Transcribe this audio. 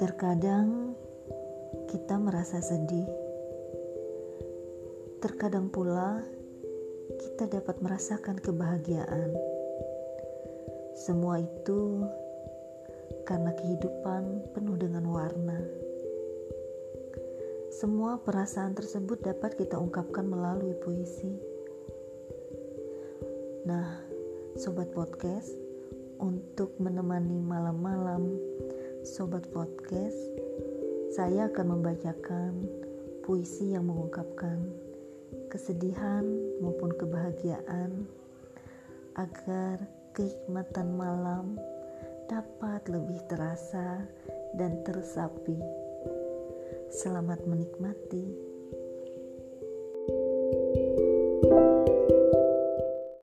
Terkadang kita merasa sedih, terkadang pula kita dapat merasakan kebahagiaan. Semua itu karena kehidupan penuh dengan warna. Semua perasaan tersebut dapat kita ungkapkan melalui puisi. Nah, sobat podcast, untuk menemani malam-malam sobat podcast, saya akan membacakan puisi yang mengungkapkan kesedihan maupun kebahagiaan agar kenikmatan malam dapat lebih terasa dan tersapi. Selamat menikmati.